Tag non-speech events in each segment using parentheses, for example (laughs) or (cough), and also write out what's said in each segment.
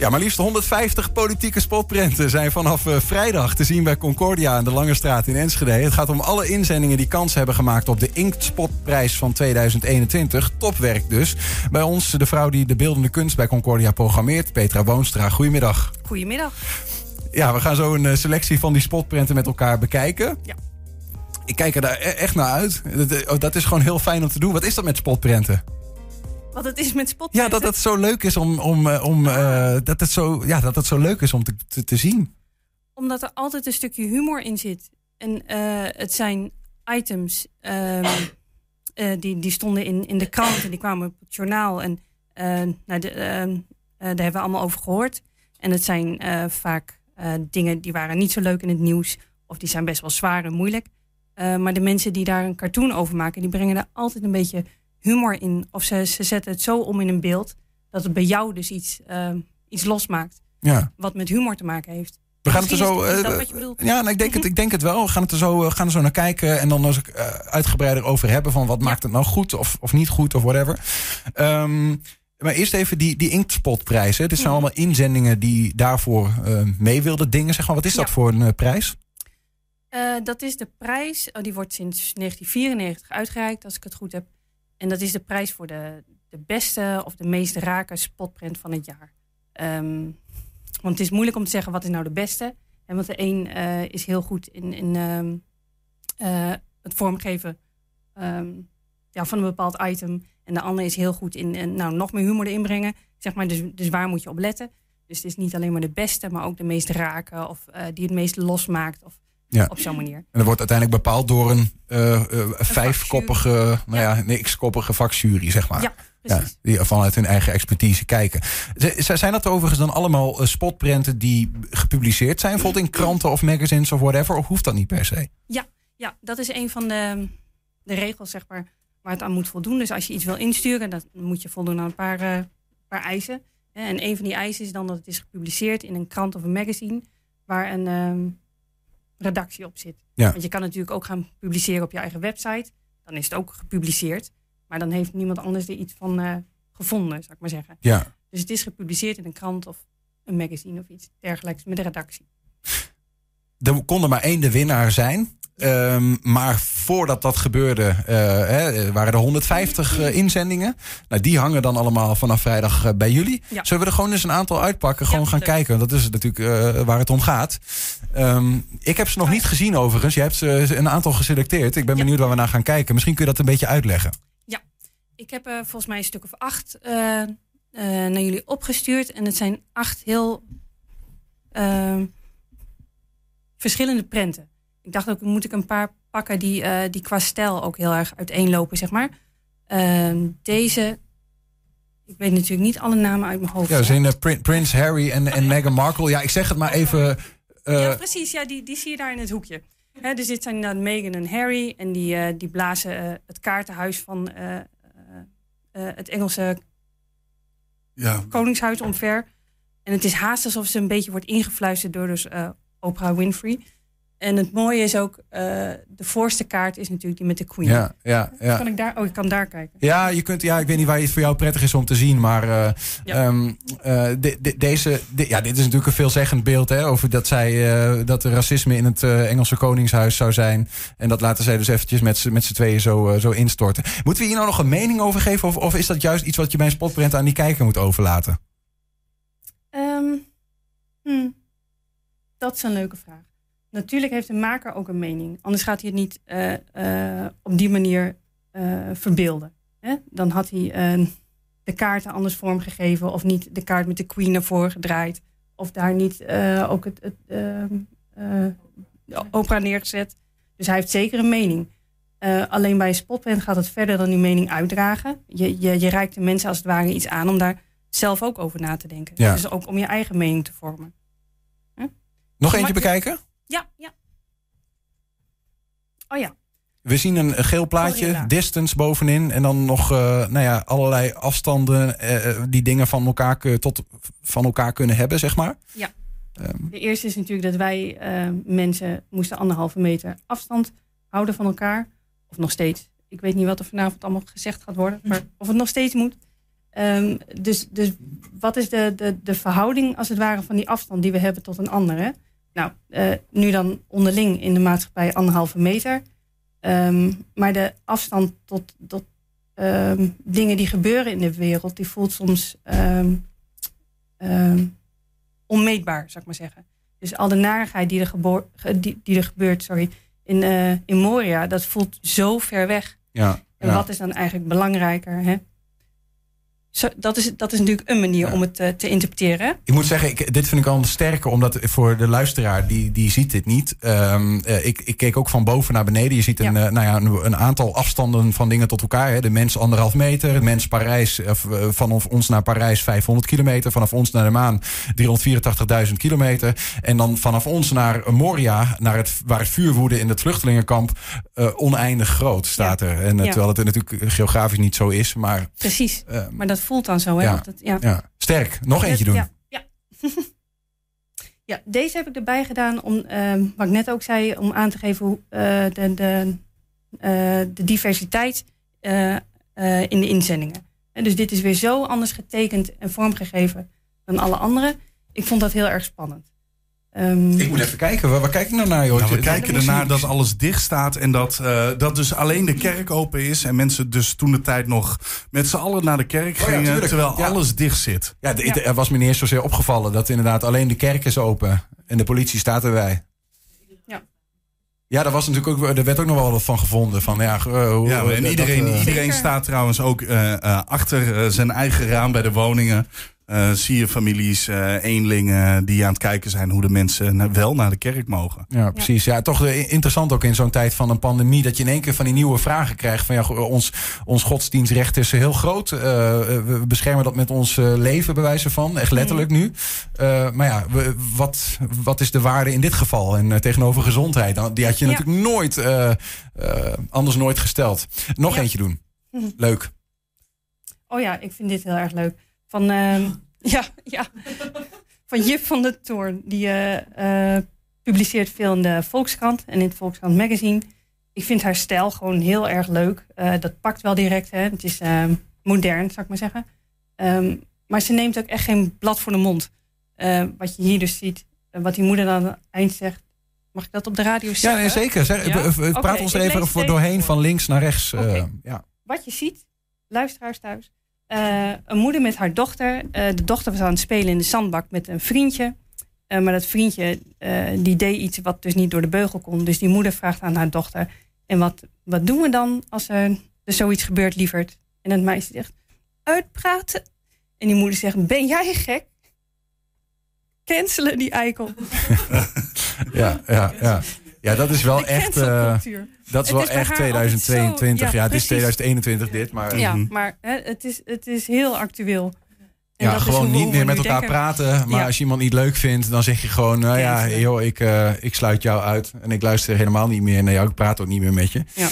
Ja, maar liefst 150 politieke spotprenten zijn vanaf uh, vrijdag te zien bij Concordia aan de Lange Straat in Enschede. Het gaat om alle inzendingen die kans hebben gemaakt op de Inktspotprijs van 2021. Topwerk dus. Bij ons de vrouw die de beeldende kunst bij Concordia programmeert, Petra Woonstra. Goedemiddag. Goedemiddag. Ja, we gaan zo een selectie van die spotprenten met elkaar bekijken. Ja. Ik kijk er daar e-, echt naar uit. Dat is gewoon heel fijn om te doen. Wat is dat met spotprenten? Wat het is met spot. Ja, dat het zo leuk is om, om, eh, om uh, dat het zo, ja, dat het zo leuk is om te, te, te zien. Omdat er altijd een stukje humor in zit. En uh, het zijn items um, die, die stonden in, in de krant en die kwamen op het journaal. En nou, de, ehm, daar hebben we allemaal over gehoord. En het zijn vaak dingen die waren niet zo leuk in het nieuws. Of die zijn best wel zwaar en moeilijk. maar de mensen die daar een cartoon over maken, die brengen daar altijd een beetje humor in. Of ze, ze zetten het zo om in een beeld dat het bij jou dus iets, uh, iets losmaakt. Ja. Wat met humor te maken heeft. We gaan het er zo. Uh, ja, nou, ik, denk het, ik denk het wel. We gaan, het er zo, uh, gaan er zo naar kijken. En dan als ik uh, uitgebreider over hebben. van wat ja. maakt het nou goed of, of niet goed of whatever. Um, maar eerst even die, die Inktspotprijzen. Dit zijn ja. allemaal inzendingen die daarvoor mee wilden dingen. Zeg maar. Wat is dat voor een prijs? dat is de prijs. Oh, die wordt sinds 1994 uitgereikt, als ik het goed heb. En dat is de prijs voor de, de beste of de meest rake spotprint van het jaar. Um, want het is moeilijk om te zeggen wat is nou de beste. En want de een uh, is heel goed in, in um, uh, het vormgeven um, ja, van een bepaald item. En de ander is heel goed in nou, nog meer humor erin brengen. Zeg maar, dus, dus waar moet je op letten? Dus het is niet alleen maar de beste, maar ook de meest rake of die het meest losmaakt. Of ja. op zo'n manier. En dat wordt uiteindelijk bepaald door een, uh, uh, vijfkoppige, nou ja, ja x-koppige vakjury, zeg maar. Ja. Ja, die vanuit hun eigen expertise kijken. Z zijn dat overigens dan allemaal uh, spotprenten die gepubliceerd zijn, bijvoorbeeld in kranten of magazines of whatever, of hoeft dat niet per se? Ja, ja dat is een van de, de regels, zeg maar, waar het aan moet voldoen. Dus als je iets wil insturen, dan moet je voldoen aan een paar, paar eisen. En een van die eisen is dan dat het is gepubliceerd in een krant of een magazine, waar een um, redactie op zit. Ja. Want je kan natuurlijk ook gaan publiceren op je eigen website. Dan is het ook gepubliceerd. Maar dan heeft niemand anders er iets van uh, gevonden, zou ik maar zeggen. Ja. Dus het is gepubliceerd in een krant of een magazine of iets dergelijks met de redactie. Er kon er maar één de winnaar zijn. Um, maar voordat dat gebeurde, uh, hè, waren er 150 uh, inzendingen. Nou, die hangen dan allemaal vanaf vrijdag uh, bij jullie. Ja. Zullen we er gewoon eens een aantal uitpakken? Gewoon ja, gaan leuk. kijken. Dat is natuurlijk waar het om gaat. Um, ik heb ze nog niet gezien overigens. Je hebt ze een aantal geselecteerd. Ik ben ja. benieuwd waar we naar gaan kijken. Misschien kun je dat een beetje uitleggen. Ja, ik heb volgens mij een stuk of acht naar jullie opgestuurd. En het zijn acht heel ehm, verschillende prenten ik dacht ook, moet ik een paar pakken die, uh, die qua stijl ook heel erg uiteenlopen, zeg maar. Uh, deze, ik weet natuurlijk niet alle namen uit mijn hoofd. Ja, zijn uh, Prin Prins Harry en, en (laughs) Meghan Markle. Ja, ik zeg het maar even. Uh, ja, precies. Ja, die, die zie je daar in het hoekje. Hè, dus dit zijn dan Meghan en Harry. En die, die blazen het kaartenhuis van het Engelse ja. koningshuis omver. En het is haast alsof ze een beetje wordt ingefluisterd door dus, Oprah Winfrey. En het mooie is ook, uh, de voorste kaart is natuurlijk die met de Queen. Ja, ja, ja. Kan ik daar? Oh, ik kan daar kijken. Ja, je kunt, ja, ik weet niet waar het voor jou prettig is om te zien, maar uh, ja. um, uh, de, de, deze, de, ja, dit is natuurlijk een veelzeggend beeld hè, over dat zij, dat er racisme in het Engelse Koningshuis zou zijn. En dat laten zij dus eventjes met z'n tweeën zo, zo instorten. Moeten we hier nou nog een mening over geven, of, of is dat juist iets wat je bij een spotprint aan die kijker moet overlaten? Um, hmm. Dat is een leuke vraag. Natuurlijk heeft de maker ook een mening. Anders gaat hij het niet uh, uh, op die manier uh, verbeelden. Hè? Dan had hij de kaarten anders vormgegeven. Of niet de kaart met de queen ervoor gedraaid. Of daar niet ook het, het opera neergezet. Dus hij heeft zeker een mening. alleen bij een spotprint gaat het verder dan die mening uitdragen. Je, je, je reikt de mensen als het ware iets aan om daar zelf ook over na te denken. Ja. Dus ook om je eigen mening te vormen. Nog eentje bekijken? Ja, ja. Oh ja. We zien een geel plaatje, Gorilla. distance bovenin. En dan nog uh, nou ja, allerlei afstanden uh, die dingen van elkaar, tot van elkaar kunnen hebben, zeg maar. Ja. Um. De eerste is natuurlijk dat wij uh, mensen moesten anderhalve meter afstand houden van elkaar. Of nog steeds. Ik weet niet wat er vanavond allemaal gezegd gaat worden. Maar of het nog steeds moet. Ehm, dus, dus wat is de, de, de verhouding als het ware van die afstand die we hebben tot een andere? Nou, uh, nu dan onderling in de maatschappij anderhalve meter. Um, maar de afstand tot, tot um, dingen die gebeuren in de wereld, die voelt soms onmeetbaar, zou ik maar zeggen. Dus al de narigheid die er, die, die er gebeurt sorry, in, uh, in Moria, dat voelt zo ver weg. Ja, en wat is dan eigenlijk belangrijker? Hè? Zo, dat, is, dat is natuurlijk een manier om het uh, te interpreteren. Ik moet zeggen, ik, dit vind ik al sterker, omdat voor de luisteraar, die, die ziet dit niet. Um, uh, ik, ik keek ook van boven naar beneden. Je ziet een, uh, nou ja, een, een, aantal afstanden van dingen tot elkaar. Hè. De mens anderhalf meter, de mens Parijs, vanaf ons naar Parijs 500 kilometer. Vanaf ons naar de maan 384.000 kilometer. En dan vanaf ons naar Moria, naar het, waar het vuur woedde in het vluchtelingenkamp, oneindig groot staat er. En terwijl het natuurlijk geografisch niet zo is. Maar, Precies, maar dat voelt dan zo. Hè? Ja. Dat, ja. ja. Sterk, nog eentje doen. Ja, ja. (laughs) ja, deze heb ik erbij gedaan om, uh, wat ik net ook zei, om aan te geven hoe uh, de, de, uh, de diversiteit in de inzendingen. En dus dit is weer zo anders getekend en vormgegeven dan alle andere. Ik vond dat heel erg spannend. Um, ik moet even kijken. Waar, waar kijk ik nou naar, joh? Nou, we kijken ernaar dat alles dicht staat en dat, uh, dat dus alleen de kerk open is. En mensen dus toen de tijd nog met z'n allen naar de kerk gingen, oh ja, terwijl ja. alles dicht zit. Ja, de, ja, er was me niet eens zozeer opgevallen dat inderdaad alleen de kerk is open en de politie staat erbij. Ja. Ja, daar was natuurlijk ook, er werd ook nog wel wat van gevonden. Van, ja, uh, hoe, ja, en iedereen, dat, uh, iedereen staat trouwens ook achter zijn eigen raam bij de woningen. Uh, zie je families, uh, eenlingen die aan het kijken zijn hoe de mensen wel naar de kerk mogen. Ja, precies. Ja, toch interessant ook in zo'n tijd van een pandemie dat je in één keer van die nieuwe vragen krijgt. Van ja, ons, ons godsdienstrecht is heel groot. Uh, we beschermen dat met ons leven, bij wijze van. Echt letterlijk nu. maar ja, we, wat, wat is de waarde in dit geval? En tegenover gezondheid, die had je ja. natuurlijk nooit, anders nooit gesteld. Nog ja. eentje doen. (laughs) Leuk. Oh ja, ik vind dit heel erg leuk. Van, uh, (laughs) ja, ja. van Jip van der Toorn. Die uh, uh, publiceert veel in de Volkskrant en in het Volkskrant Magazine. Ik vind haar stijl gewoon heel erg leuk. Uh, dat pakt wel direct. Hè. Het is modern, zou ik maar zeggen. Um, maar ze neemt ook echt geen blad voor de mond. wat je hier dus ziet. wat die moeder dan aan het eind zegt. Mag ik dat op de radio zeggen? Ja, nee, zeker. Zeg, ja? Praat okay, ons even voor doorheen van links naar rechts. Okay. ja. Wat je ziet, luisteraars thuis uh, een moeder met haar dochter. Uh, de dochter was aan het spelen in de zandbak met een vriendje. Uh, maar dat vriendje die deed iets wat dus niet door de beugel kon. Dus die moeder vraagt aan haar dochter: En wat, wat doen we dan als er, er zoiets gebeurt, lieverd? En het meisje zegt: Uitpraten. En die moeder zegt: Ben jij gek? Cancelen die eikel. (laughs) ja, ja, ja. Ja, dat is wel de echt. Uh, dat is wel is echt 2022. Zo, ja, ja, het is 2021 dit, maar. Ja, mm. maar hè, het, is, het is heel actueel. En ja, gewoon niet meer met elkaar denken. praten. Maar Ja. als je iemand niet leuk vindt, dan zeg je gewoon: Nou ja, joh, ik, uh, ik sluit jou uit. En ik luister helemaal niet meer naar jou. Ik praat ook niet meer met je. Ja.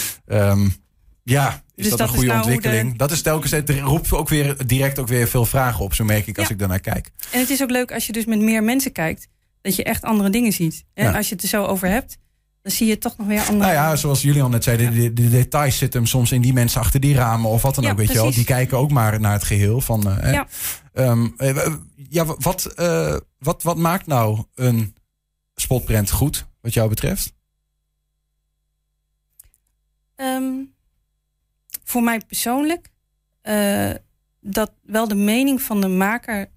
Um, ja, is Dus dat, dat een goede nou ontwikkeling? de- Dat is telkens, het roept ook weer direct ook weer veel vragen op. Zo merk ik als ik daarnaar kijk. En het is ook leuk als je dus met meer mensen kijkt. Dat je echt andere dingen ziet. En Ja. als je het er zo over hebt, dan zie je toch nog weer andere Nou ja, zoals Julian net zei, de, de, de details zitten hem soms in die mensen achter die ramen of wat dan Ja, ook. Weet je wel. Die kijken ook maar naar het geheel. Van, eh. Ja. Ehm, eh, ja, wat, eh, wat, wat maakt nou een spotprent goed, wat jou betreft? Ehm, voor mij persoonlijk, dat wel de mening van de maker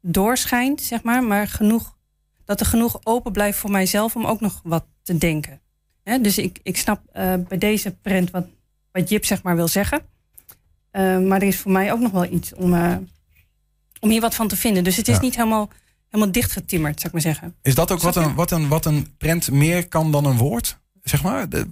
doorschijnt, zeg maar, maar genoeg, dat er genoeg open blijft voor mijzelf om ook nog wat te denken. Dus ik, ik snap eh, bij deze print wat, wat Jip zeg maar wil zeggen. Eh, maar er is voor mij ook nog wel iets om, eh, om hier wat van te vinden. Dus het is Ja. niet helemaal, helemaal dichtgetimmerd, zou ik maar zeggen. Is dat ook wat een, wat, een, wat een prent meer kan dan een woord? Zeg maar. De-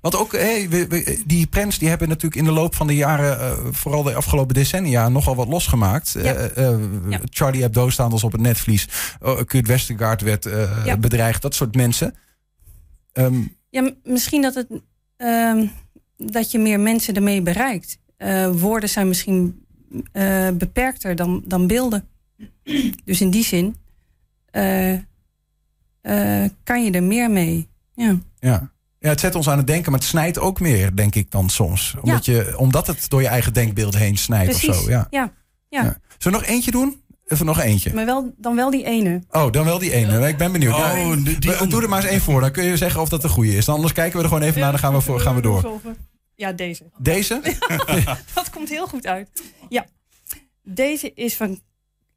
want ook hey, we- we- die prents die hebben natuurlijk in de loop van de jaren, eh, vooral de afgelopen decennia, nogal wat losgemaakt. Ja. Eh, eh, Ja. Charlie Hebdo staan als op het netvlies. Oh, Kurt Westergaard werd Ja. bedreigd. Dat soort mensen. Ehm, Ja, misschien dat, het, ehm, dat je meer mensen ermee bereikt. Woorden zijn misschien beperkter dan, dan beelden. Dus in die zin kan je er meer mee. Ja. ja. Ja, het zet ons aan het denken, maar het snijdt ook meer, denk ik dan soms. Omdat, je, omdat het door je eigen denkbeeld heen snijdt Precies. of zo. Ja. Ja, ja. Ja. Zullen we nog eentje doen? Even nog eentje. maar wel, dan wel die ene. Oh, dan wel die ene. Ik ben benieuwd. Oh, Ja, die- die we- Doe er maar eens één voor. Dan kun je zeggen of dat de goede is. Dan anders kijken we er gewoon even naar. Dan gaan we, voor, gaan we door. Ja, deze. Deze? (laughs) Dat komt heel goed uit. Ja. Deze is van...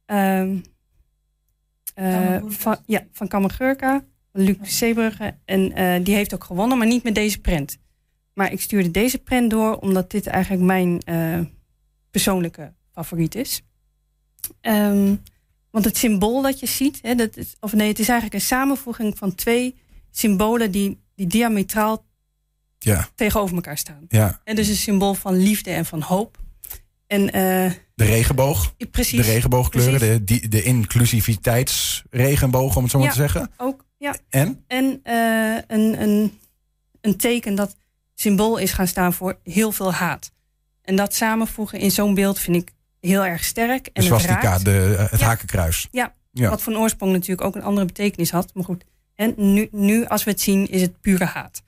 ehm eh, van, ja, van Kammergurka, Luc Zeebrugge. En eh, die heeft ook gewonnen, maar niet met deze print. Maar ik stuurde deze print door, omdat dit eigenlijk mijn eh, persoonlijke favoriet is. Ehm, want het symbool dat je ziet, hè, dat is, of nee, het is eigenlijk een samenvoeging van twee symbolen die, die diametraal Ja, tegenover elkaar staan. ja. En dus een symbool van liefde en van hoop. En eh, De regenboog. precies. De regenboogkleuren. De, de inclusiviteitsregenboog, om het zo maar Ja. te zeggen. Ook, ja. En? En eh, een, een, een teken dat symbool is gaan staan voor heel veel haat. En dat samenvoegen in zo'n beeld vind ik heel erg sterk. En De swastika, het de, eh, het Ja. hakenkruis. Ja, Ja. wat van oorsprong natuurlijk ook een andere betekenis had. Maar goed, en nu, nu als we het zien, is het pure haat.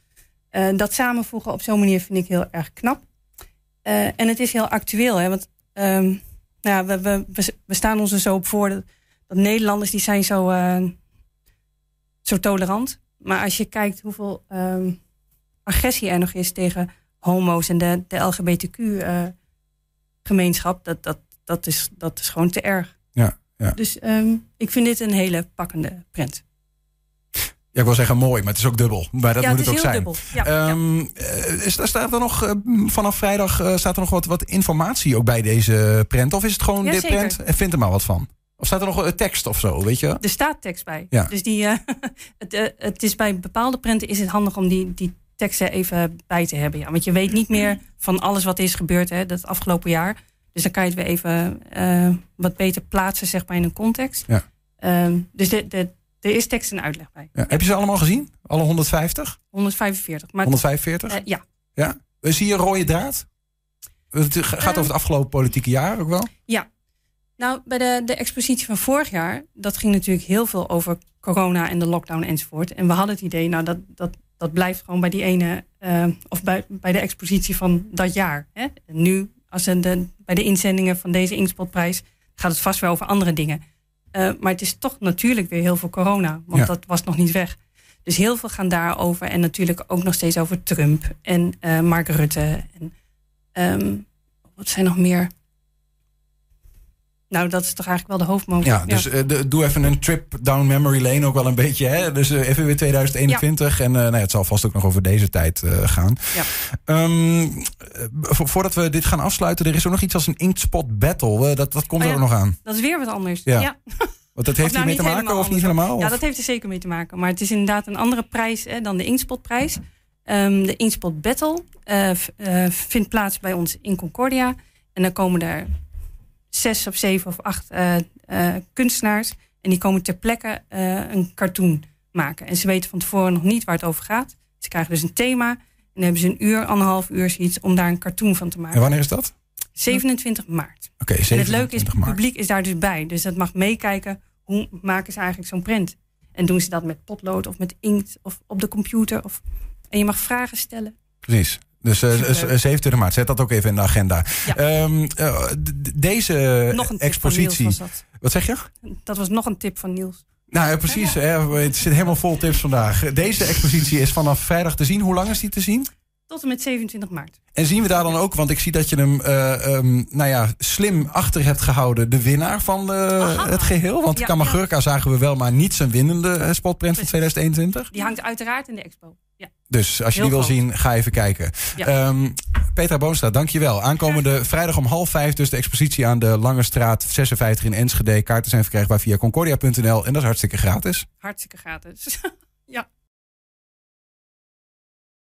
Eh, dat samenvoegen op zo'n manier vind ik heel erg knap. En het is heel actueel, hè, want ehm, nou ja, we, we, we, we staan ons er zo op voor dat, dat Nederlanders die zijn zo, zo tolerant. Maar als je kijkt hoeveel ehm, agressie er nog is tegen homo's en de, de LGBTQ-gemeenschap, dat, dat, dat, is, dat is gewoon te erg. Ja, ja. Dus ehm, ik vind dit een hele pakkende print. Ja, ik wil zeggen mooi, maar het is ook dubbel. Maar dat ja, moet het het, ook heel zijn. dubbel. Ja, ja. Eh, is, staat er nog eh, vanaf vrijdag eh, staat er nog wat, wat informatie ook bij deze print? Of is het gewoon dit print en vind er maar wat van? Of staat er nog een tekst of zo, weet je? Er staat tekst bij. Ja. Dus die, eh, (laughs) het, eh, het is bij bepaalde prenten is het handig om die, die teksten even bij te hebben. Ja. Want je weet niet meer van alles wat is gebeurd hè, dat afgelopen jaar. Dus dan kan je het weer even eh, wat beter plaatsen zeg maar, in een context. Ja. Ehm, dus de, de, er is tekst en uitleg bij. Ja. Heb je ze allemaal gezien? Alle 150? 145. Maar 145? eh, ja, ja. Zie je een rode draad? Het gaat Eh. over het afgelopen politieke jaar ook wel? Nou, bij de, de expositie van vorig jaar, dat ging natuurlijk heel veel over corona en de lockdown enzovoort. En we hadden het idee, nou, dat, dat, dat blijft gewoon bij die ene, eh, of bij, bij de expositie van dat jaar. Hè? En nu, als de, bij de inzendingen van deze Inkspotprijs, gaat het vast wel over andere dingen. Eh, maar het is toch natuurlijk weer heel veel corona, want Ja. dat was nog niet weg. Dus heel veel gaan daarover. En natuurlijk ook nog steeds over Trump en eh, Mark Rutte. En, ehm, wat zijn nog meer? Nou, dat is toch eigenlijk wel de hoofdmoot. Ja, dus eh, de- doe even een trip down memory lane ook wel een beetje. Hè? Dus eh, even weer 2021. En eh, nou ja, het zal vast ook nog over deze tijd gaan. Ja. Vo- voordat we dit gaan afsluiten, er is ook nog iets als een Inkspot Battle. Dat, dat komt Oh er ook nog aan. Dat is weer wat anders. Ja. Want dat heeft nou, hier mee te maken of niet helemaal? ja dat heeft er zeker mee te maken. Maar het is inderdaad een andere prijs hè, dan de Inkspotprijs. Ehm, de Inkspot Battle vindt plaats bij ons in Concordia. En dan komen er zes of zeven of acht eh, eh, kunstenaars. En die komen ter plekke eh, een cartoon maken. En ze weten van tevoren nog niet waar het over gaat. Ze krijgen dus een thema. En dan hebben ze een uur, anderhalf uur zoiets om daar een cartoon van te En maken. wanneer is dat? 27 maart. Oké, En het 27 leuke is, het publiek is daar dus bij. Dus dat mag meekijken. Hoe maken ze eigenlijk zo'n print? En doen ze dat met potlood of met inkt of op de computer? Of... En je mag vragen stellen. Precies. Dus eh, z- 27 maart, zet dat ook even in de agenda. Ja. Ehm, eh, deze Nog een tip expositie. van Niels. Wat zeg je? Dat was nog een tip van Niels. Nou ja, precies. Hè, het zit helemaal vol tips vandaag. Deze expositie is vanaf vrijdag te zien. Hoe lang is die te zien? Tot en met 27 maart. En zien we daar dan ook, want ik zie dat je hem eh, ehm, nou ja, slim achter hebt gehouden, de winnaar van eh, het geheel. Want Ja, Kamagurka zagen we wel, maar niet zijn winnende eh, spotprint van Precies. 2021. Die hangt uiteraard in de expo. Ja. Dus als je Heel die wil zien, ga even kijken. Ja. Ehm, Petra Boonstra, dankjewel. Aankomende vrijdag om half vijf dus de expositie aan de Lange Straat 56 in Enschede. Kaarten zijn verkrijgbaar via concordia.nl en dat is hartstikke gratis. Hartstikke gratis. (laughs)